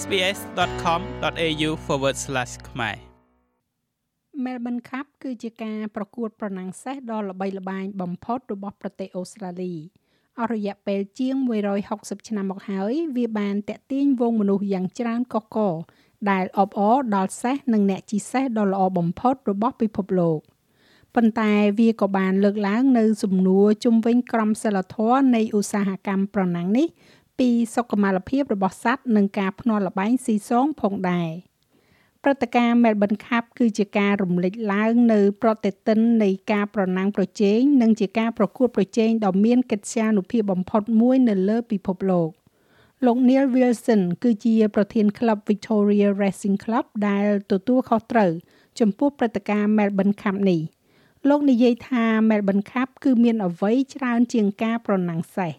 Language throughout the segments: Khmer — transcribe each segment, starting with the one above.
sbs.com.au/ ខ្មែរ Melbourne Cup គឺជាការប្រកួតប្រណាំងសេះដ៏ល្បីល្បាញបំផុតរបស់ប្រទេសអូស្ត្រាលីអស់រយៈពេលជាង160ឆ្នាំមកហើយ វាបានតាក់ទាញវងមនុស្សយ៉ាងច្រើនកកកដែលអបអរដល់សេះនិងអ្នកជិះសេះដ៏ល្អបំផុតរបស់ពិភពលោកប៉ុន្តែវាក៏បានលើកឡើងនៅសំណួរជំវិញក្រមសីលធម៌នៃឧស្សាហកម្មប្រណាំងនេះ ពីសុខុមាលភាពរបស់សត្វនិងការភ្នាល់លបែងស៊ីសងផងដែរព្រឹត្តិការណ៍ Melbourne Cup គឺជាការរំលេចឡើងនៅប្រតិទិននៃការប្រណាំងប្រជែងនិងជាការប្រកួតប្រជែងដ៏មានកិត្យានុភាពបំផុតមួយនៅលើពិភពលោកលោក Neil Wilson គឺជាប្រធានក្លឹប Victoria Racing Club ដែលទទួលខុសត្រូវចំពោះព្រឹត្តិការណ៍ Melbourne Cup នេះលោកនិយាយថា Melbourne Cup គឺមានអ្វីច្រើនជាងការប្រណាំងសេះ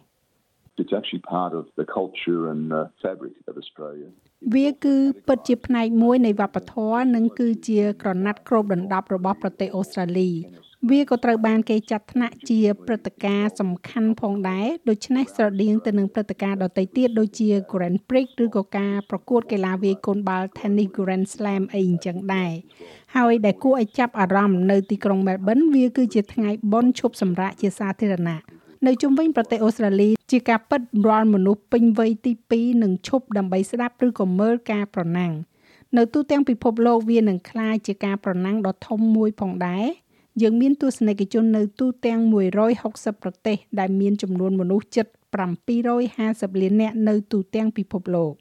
It's actually part of the culture and the fabric of Australia. វាគឺពិតជាផ្នែកមួយនៃវប្បធម៌និងគឺជាក្រណាត់គ្របដណ្ដប់របស់ប្រទេសអូស្ត្រាលីវាក៏ត្រូវបានគេចាត់ថ្នាក់ជាព្រឹត្តិការណ៍សំខាន់ផងដែរដូច្នេះស្រដៀងទៅនឹងព្រឹត្តិការណ៍ដទៃទៀតដូចជា Grand Prix ឬក៏ការប្រកួតកីឡាវាយកូនបាល់ Tennis Grand Slam អីអញ្ចឹងដែរហើយដែលគួរឲ្យចាប់អារម្មណ៍នៅទីក្រុង Melbourne វាគឺជាថ្ងៃបុណ្យឈប់សម្រាកជាសាធារណៈ នៅជុំវិញប្រទេសអូស្ត្រាលីជាការពិតរាល់មនុស្សពេញវ័យទី2នឹងឈប់ដើម្បីស្ដាប់ឬក៏មើលការប្រណាំងនៅទូទាំងពិភពលោកវានឹងក្លាយជាការប្រណាំងដ៏ធំមួយផងដែរយើងមានទស្សនិកជននៅទូទាំង160ប្រទេស ដែលមានចំនួនមនុស្សជិត750លាននាក់នៅទូទាំងពិភពលោក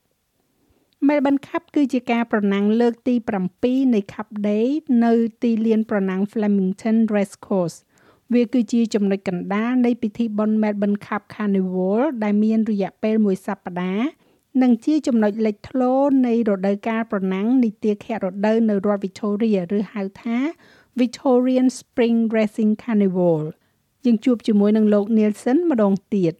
Melbourne Cup គឺជាការប្រណាំងលើកទី7នៃ Cup Day នៅទីលានប្រណាំង Flemington Racecourse វាគឺជាចំណុចកណ្ដាលនៃពិធីបុណ្យ Melbourne Cup Carnival ដែលមានរយៈពេលមួយសប្តាហ៍និងជាចំណុចលេចធ្លោនៃរដូវកាលប្រណាំងនីតិខៈរដូវនៅរដ្ឋ Victoria ឬហៅថា Victorian Spring Racing Carnival យើងជួបជាមួយនឹងលោក Nielsen ម្ដងទៀត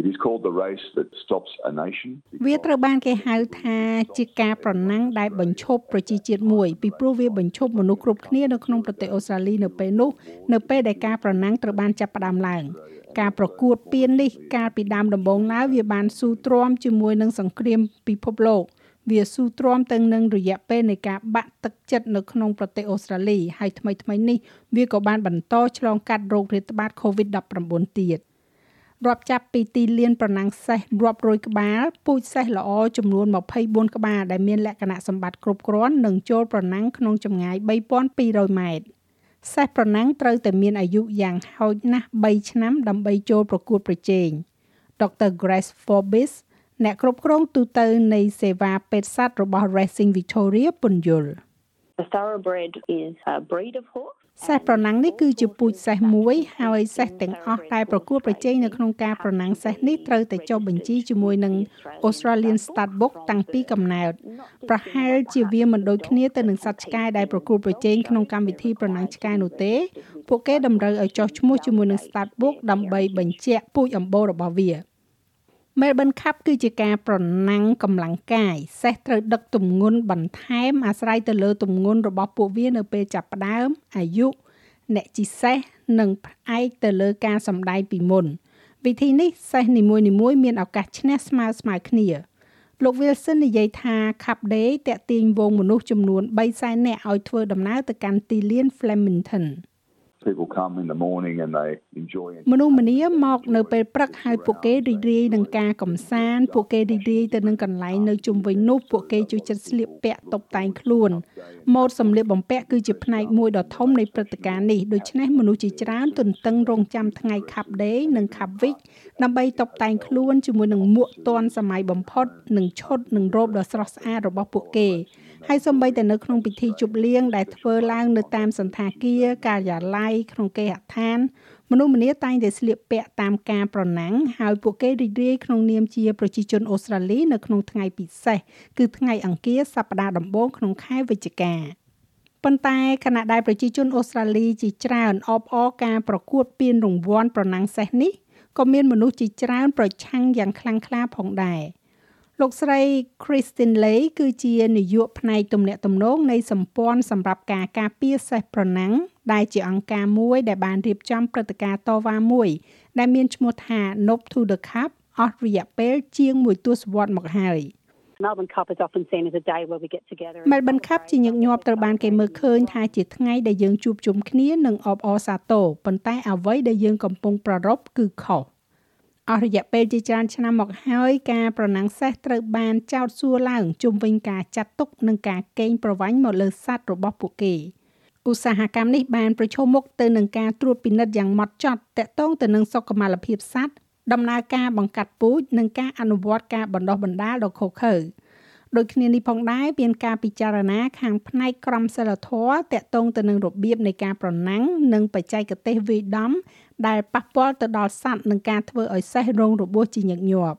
It is called the race that stops a nation. វាត្រូវបានគេហៅថាជាការប្រណាំងដែលបញ្ឈប់ប្រជាជាតិមួយពីព្រោះវាបញ្ឈប់មនុស្សគ្រប់គ្នានៅក្នុងប្រទេសអូស្ត្រាលីនៅពេលនោះនៅពេលដែលការប្រណាំងត្រូវបានចាប់ផ្ដើមឡើងការប្រកួតពៀននេះកាលពីដើមដំបូងឡើយវាបានស៊ូទ្រាំជាមួយនឹងសង្គ្រាមពិភពលោកវាស៊ូទ្រាំទាំងនឹងរយៈពេលនៃការបាក់ទឹកចិត្តនៅក្នុងប្រទេសអូស្ត្រាលីហើយថ្មីថ្មីនេះវាក៏បានបន្តឆ្លងកាត់រោគរាតត្បាត COVID-19 ទៀត រាប់ចាប់ពីទីលានប្រណាំងសេះរាប់រយក្បាលពូជសេះល្អចំនួន24ក្បាលដែលមានលក្ខណៈសម្បត្តិគ្រប់គ្រាន់នឹងចូលប្រណាំងក្នុងចម្ងាយ3200ម៉ែត្រសេះប្រណាំងត្រូវតែមានអាយុយ៉ាងហោចណាស់3ឆ្នាំដើម្បីចូលប្រកួតប្រជែង Dr. Grace Forbes អ្នកគ្រប់គ្រងទូទៅនៃសេវាពេទ្យសត្វរបស់ Racing Victoria ពន្យល់ The thoroughbred is a breed of horse សេះប្រណាំងនេះគឺជាពូជសេះមួយហើយសេះទាំងអស់ដែលប្រកួតប្រជែងនៅក្នុងការប្រណាំងសេះនេះត្រូវតែចុះបញ្ជីជាមួយនឹង Australian Stud Book តាំងពីកំណើតប្រហែលជាវាមិនដូចគ្នាទៅនឹងសត្វឆ្កែដែលប្រកួតប្រជែងក្នុងកម្មវិធីប្រណាំងឆ្កែនោះទេ ពួកគេតម្រូវឲ្យចុះឈ្មោះជាមួយនឹង Stud Book ដើម្បីបញ្ជាក់ពូជអម្បូររបស់វា Melbourne Cup គឺជាការប្រណាំងកម្លាំងកាយសេះត្រូវដឹកទម្ងន់បន្ថែមអាស្រ័យទៅលើទម្ងន់របស់ពួកវានៅពេលចាប់ផ្ដើមអាយុអ្នកជិះសេះនិងផ្អែកទៅលើការសម្ដែងពីមុន វិធីនេះសេះនីមួយៗមានឱកាសឈ្នះស្មើស្មើគ្នាលោក Wilson និយាយថា Cup Day តាក់ទាញវងមនុស្សចំនួន300,000នាក់ឲ្យធ្វើដំណើរទៅកាន់ទីលាន Flemington People come in the morning and they enjoy it. មនុស្សម្នាមកនៅពេលព្រឹកហើយពួកគេរីករាយនឹងការកំសាន្តពួកគេរីករាយទៅនឹងកន្លែងនៅជុំវិញនោះពួកគេជួយចិត្តស្លៀកពាក់តុបតែងខ្លួនម៉ូដសម្លៀកបំពាក់គឺជាផ្នែកមួយដ៏ធំនៃព្រឹត្តិការណ៍នេះដូច្នេះមនុស្សជាច្រើនទន្ទឹងរង់ចាំថ្ងៃ Cup Day និង Cup Week ដើម្បីតុបតែងខ្លួនជាមួយនឹងមួកទាន់សម័យបំផុតនិងឈុតនិងរ៉ូបដ៏ស្រស់ស្អាតរបស់ពួកគេ ហើយសូម្បីតែនៅក្នុងពិធីជប់លៀងដែលធ្វើឡើងនៅតាមសន្តាគារការិយាល័យក្នុងគេហដ្ឋានមនុស្សម្នាតែងតែស្លៀកពាក់តាមការប្រណាំងហើយពួកគេរីករាយក្នុងនាមជាប្រជាជនអូស្ត្រាលីនៅក្នុងថ្ងៃពិសេសគឺថ្ងៃអង្គារសប្តាហ៍ដំបូងក្នុងខែវិច្ឆិកាប៉ុន្តែខណៈដែលប្រជាជនអូស្ត្រាលីជាច្រើនអបអរការប្រកួតពានរង្វាន់ប្រណាំងសេះនេះក៏មានមនុស្សជាច្រើនប្រឆាំងយ៉ាងខ្លាំងក្លាផងដែរ។ លោកស្រី Christine Lay គឺជានាយកផ្នែកទំនាក់ទំនងនៃសម្ព័ន្ធសម្រាប់ការការពារសេះប្រណាំងដែលជាអង្គការមួយដែលបានរៀបចំព្រឹត្តិការណ៍តវ៉ាមួយដែលមានឈ្មោះថា Nope to the Cup អស់រយៈពេលជាងមួយទសវត្សរ៍មកហើយ Melbourne Cup is often seen as a day where we get together. Melbourne Cup ជាញឹកញាប់ត្រូវបានគេមើលឃើញថាជាថ្ងៃដែលយើងជួបជុំគ្នានិងអបអរសាទរប៉ុន្តែអ្វីដែលយើងកំពុងប្រារព្ធគឺខុស អស់រយៈពេលជាច្រើនឆ្នាំមកហើយការប្រណាំងសេះត្រូវបានចោទសួរឡើងជុំវិញការចាត់ទុកនិងការកេងប្រវ័ញ្ចមកលើសត្វរបស់ពួកគេឧស្សាហកម្មនេះបានប្រឈមមុខទៅនឹងការត្រួតពិនិត្យយ៉ាងម៉ត់ចត់ទាក់ទងទៅនឹងសុខុមាលភាពសត្វដំណើរការបង្កាត់ពូជនិងការអនុវត្តការបណ្ដុះបណ្ដាលដ៏ខុសខើដូចគ្នានេះផងដែរមានការពិចារណាខាងផ្នែកក្រមសីលធម៌តាក់ទងទៅនឹងរបៀបនៃការប្រណាំងនិងបច្ចេកទេសវាយដំ ដែលប៉ះពាល់ទៅដល់សត្វនិងការធ្វើឲ្យសេះរងរបួសជាញឹកញាប់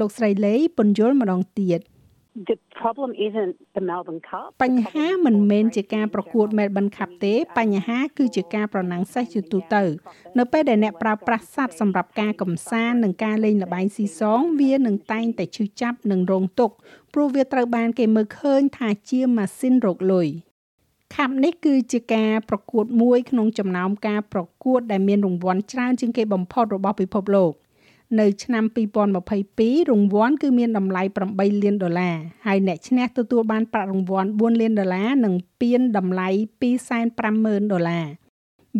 លោកស្រីលេពន្យល់ម្ដងទៀត The problem isn't the Melbourne Cup. បញ្ហាមិនមែនជាការប្រកួត Melbourne Cup ទេ បញ្ហាគឺជាការប្រណាំងសេះជាទូទៅ នៅពេលដែលអ្នកប្រើប្រាស់សត្វសម្រាប់ការកំសាន្តនិងការលេងល្បែងស៊ីសង វានឹងតែងតែឈឺចាប់និងរងទុក្ខព្រោះវាត្រូវបានគេមើលឃើញថាជាម៉ាស៊ីនរកលុយ ខាប់នេះគឺជាការប្រកួតមួយក្នុងចំណោមការប្រកួតដែលមានរង្វាន់ច្រើនជាងគេបំផុតរបស់ពិភពលោក។នៅឆ្នាំ2022រង្វាន់គឺមានតម្លៃ8លានដុល្លារហើយអ្នកឈ្នះទទួលបានប្រាក់រង្វាន់4លានដុល្លារនិងពានតម្លៃ250,000ដុល្លារ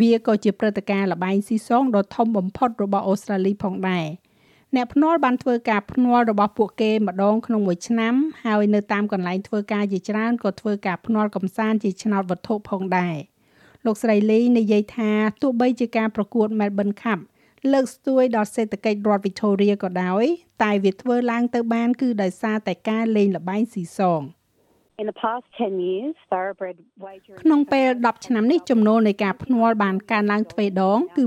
វាក៏ជាព្រឹត្តិការណ៍លបែងស៊ីសងដ៏ធំបំផុតរបស់អូស្ត្រាលីផងដែរ អ្នកភ្នាល់បានធ្វើការភ្នាល់របស់ពួកគេម្ដងក្នុងមួយឆ្នាំហើយនៅតាមកន្លែងធ្វើការជាច្រើនក៏ធ្វើការភ្នាល់កំសាន្តជាឆ្នោតវត្ថុផងដែរលោកស្រីលីនិយាយថាទោះបីជាការប្រកួត Melbourne Cup លើកស្ទួយដល់សេដ្ឋកិច្ចរដ្ឋ Victoria ក៏ដោយតែវាធ្វើឡើងទៅបានគឺដោយសារតែការលេងល្បែងស៊ីសង In the past 10 years, thoroughbred wagering ក្នុងពេល10ឆ្នាំនេះចំណូលនៃការភ្នាល់បានកើនឡើងទ្វេដងគឺ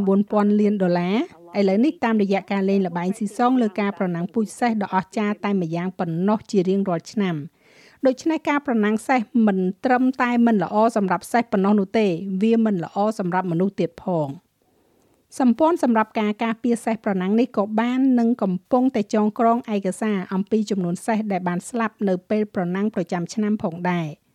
29,000លានដុល្លារ ឥឡូវនេះតាមរយៈការលេងល្បែងស៊ីសងលើការប្រណាំងពូជសេះដ៏អស្ចារ្យតែម្យ៉ាងប៉ុណ្ណោះជារៀងរាល់ឆ្នាំដូច្នេះការប្រណាំងសេះមិនត្រឹមតែមិនល្អសម្រាប់សេះប៉ុណ្ណោះនោះទេ វាមិនល្អសម្រាប់មនុស្សទៀតផង។សម្ព័ន្ធសម្រាប់ការការពារសេះប្រណាំងនេះក៏បាននឹងកំពុងតែចងក្រងឯកសារអំពីចំនួនសេះដែលបានស្លាប់នៅពេលប្រណាំងប្រចាំឆ្នាំផងដែរ។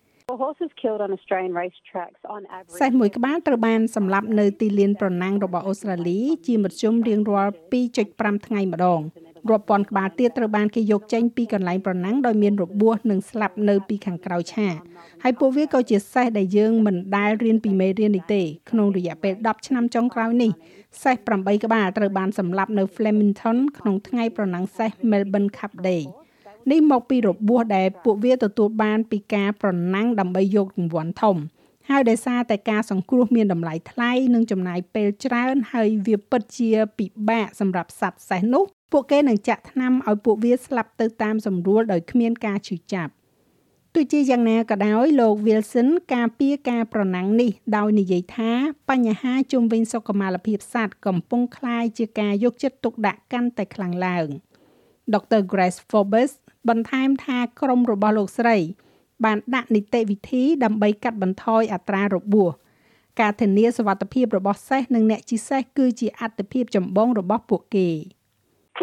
horses killed on Australian racetracks on average សេះមួយក្បាលត្រូវបានសម្លាប់នៅទីលានប្រណាំងរបស់អូស្ត្រាលីជាមធ្យមរៀងរាល់2.5ថ្ងៃម្ដងរាប់ពាន់ក្បាលទៀតត្រូវបានគេយកចេញពីកន្លែងប្រណាំងដោយមានរបួសនិងស្លាប់នៅពីខាងក្រៅឆាកហើយពួកវាក៏ជាសេះដែលយើងមិនដែលរៀនពីមេរៀននេះទេក្នុងរយៈពេល10ឆ្នាំចុងក្រោយនេះសេះ8ក្បាលត្រូវបានសម្លាប់នៅ Flemington ក្នុងថ្ងៃប្រណាំងសេះ Melbourne Cup Day នេះមកពីរបួសដែលពួកវាទទួលបានពីការប្រណាំងដើម្បីយករង្វាន់ធំហើយដោយសារតែការសង្គ្រោះមានតម្លៃថ្លៃនិងចំណាយពេលច្រើនហើយវាពិតជាពិបាកសម្រាប់សត្វសេះនោះពួកគេនឹងចាក់ថ្នាំឲ្យពួកវាស្លាប់ទៅតាមសម្រួលដោយគ្មានការឈឺចាប់ទោះជាយ៉ាងណាក៏ដោយលោក Wilson ការពារការប្រណាំងនេះដោយនិយាយថាបញ្ហាជុំវិញសុខុមាលភាពសត្វកំពុងคล้ายជាការយកចិត្តទុកដាក់កាន់តែខ្លាំងឡើង Dr. Grace Forbes បន្ថែមថាក្រុមរបស់លោកស្រី បានដាក់នីតិវិធីដើម្បីកាត់បន្ថយអត្រារបួសការធានាសុវត្ថិភាពរបស់សេះនិងអ្នកជិះសេះគឺជាអាទិភាពចម្បងរបស់ពួកគេ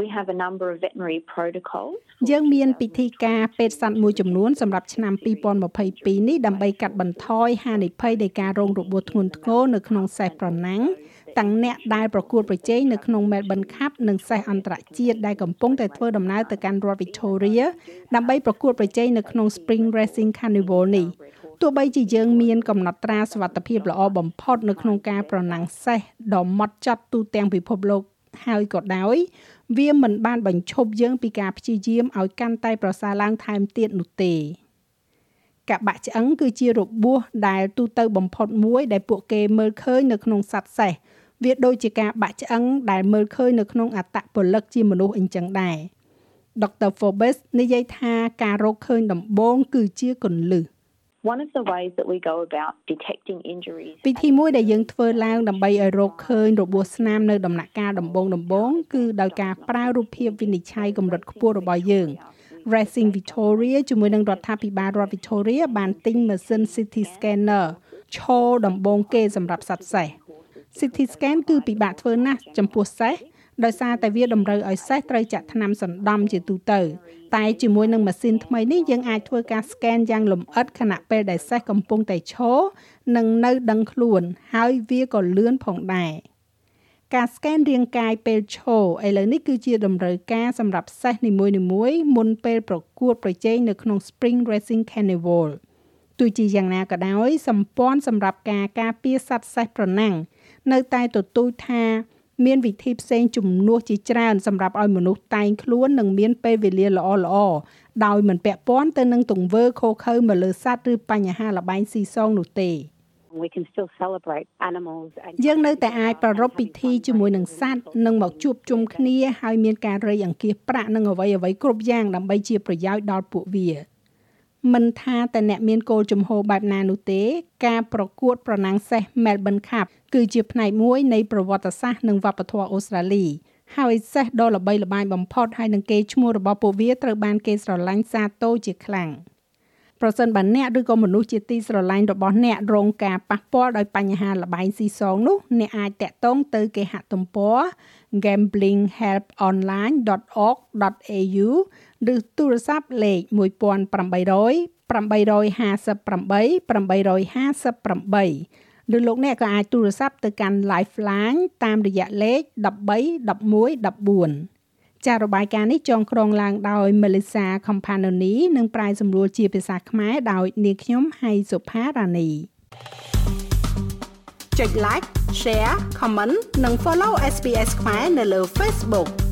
We have a number of veterinary protocols យើងមានពិធីការពេទ្យសត្វមួយចំនួនសម្រាប់ឆ្នាំ2022នេះដើម្បីកាត់បន្ថយហានិភ័យនៃការរងរបួសធ្ងន់ធ្ងរនៅក្នុងសេះប្រណាំងទាំងអ្នកដែលប្រកួតប្រជែងនៅក្នុង Melbourne Cup និងសេះអន្តរជាតិដែលកំពុងតែធ្វើដំណើរទៅកាន់រដ្ឋ Victoria ដើម្បីប្រកួតប្រជែងនៅក្នុង Spring Racing Carnival នេះទោះបីជាយើងមានកំណត់ត្រាសុវត្ថិភាពល្អបំផុតនៅក្នុងការប្រណាំងសេះដ៏ម៉ត់ចត់ទូទាំងពិភពលោក ហើយក៏ដោយវាមិនបានបញ្ឈប់យើងពីការព្យាយាមឲ្យកាន់តែប្រសើរឡើងថែមទៀតនោះទេការបាក់ឆ្អឹងគឺជារបួសដែលទូទៅបំផុតមួយដែលពួកគេមើលឃើញនៅក្នុងសត្វសេះវាដូចជាការបាក់ឆ្អឹងដែលមើលឃើញនៅក្នុងអត្តពលិកជាមនុស្សអញ្ចឹងដែរ Dr. Forbes និយាយថាការរកឃើញដំបូងគឺជាគន្លឹះ One of the ways that we go about detecting injuries វិធីមួយដែលយើងធ្វើឡើងដើម្បីឲ្យរកឃើញរបួសស្នាមនៅដំណាក់កាលដំបូងដំបូងគឺដោយការប្រើរូបភាពវិនិច្ឆ័យកម្រិតខ្ពស់របស់យើង Racing Victoria ជាមួយនឹងរដ្ឋាភិបាលរដ្ឋ Victoria បានទិញម៉ាស៊ីន CT scanner ឈរដំបូងគេសម្រាប់សត្វសេះ CT scan គឺពិបាកធ្វើណាស់ចំពោះសេះ ដោយសារតែវាតម្រូវឲ្យសេះត្រូវចាក់ថ្នាំសណ្ដំជាទូទៅ តែជាមួយនឹងម៉ាស៊ីនថ្មីនេះយើងអាចធ្វើការ scan យ៉ាងលម្អិតខណៈពេលដែលសេះកំពុងតែឈរនិងនៅដឹងខ្លួន ហើយវាក៏លឿនផងដែរការស្កេនរាងកាយពេលឈរឥឡូវនេះគឺជាតម្រូវការសម្រាប់សេះនីមួយៗមុនពេលប្រកួតប្រជែងនៅក្នុង Spring Racing Carnival ទោះជាយ៉ាងណាក៏ដោយសម្ព័ន្ធសម្រាប់ការការពារសត្វសេះប្រណាំងនៅតែទទូចថា មានវិធីផ្សេងជំនួសជាច្រើនសម្រាប់ឲ្យមនុស្សតែងខ្លួននិងមានពេលវេលាល្អល្អដោយមិនពាក់ព័ន្ធទៅនឹងទង្វើខុសខើមកលើសត្វឬបញ្ហាលបែងស៊ីសងនោះទេ We can still celebrate animals and យើងនៅតែអាចប្រារព្ធពិធីជាមួយនឹងសត្វនិងមកជួបជុំគ្នាហើយមានការរៃអង្គាសប្រាក់និងអ្វីអ្វីគ្រប់យ៉ាងដើម្បីជាប្រយោជន៍ដល់ពួកវា មិនថាតែអ្នកមានគោលជំហរបែបណានោះទេ ការប្រកួតប្រណាំងសេះ Melbourne Cup គឺជាផ្នែកមួយនៃប្រវត្តិសាស្ត្រនិងវប្បធម៌អូស្ត្រាលីហើយសេះដ៏ល្បីល្បាញបំផុតហើយនឹងគេឈ្មោះរបស់ពួកវាត្រូវបានគេស្រឡាញ់សាទរជាខ្លាំងប្រសិនបើអ្នកឬក៏មនុស្សជាទីស្រឡាញ់របស់អ្នករងការប៉ះពាល់ដោយបញ្ហាលបែងស៊ីសងនោះអ្នកអាចតាក់ទងទៅគេហទំព័រ gamblinghelponline.org.au ឬទូរស័ព្ទលេខ1800 858 858ឬលោកអ្នកក៏អាចទូរស័ព្ទទៅកាន់ Lifeline តាមរយៈលេខ13 11 14ចាររបាយការណ៍នេះចងក្រងឡើងដោយ Melissa Companoni និងប្រាយសម្រួលជាភាសាខ្មែរដោយនាងខ្ញុំហៃសុផារ៉ានីចុច like share comment និង follow SPS ខ្មែរនៅលើ Facebook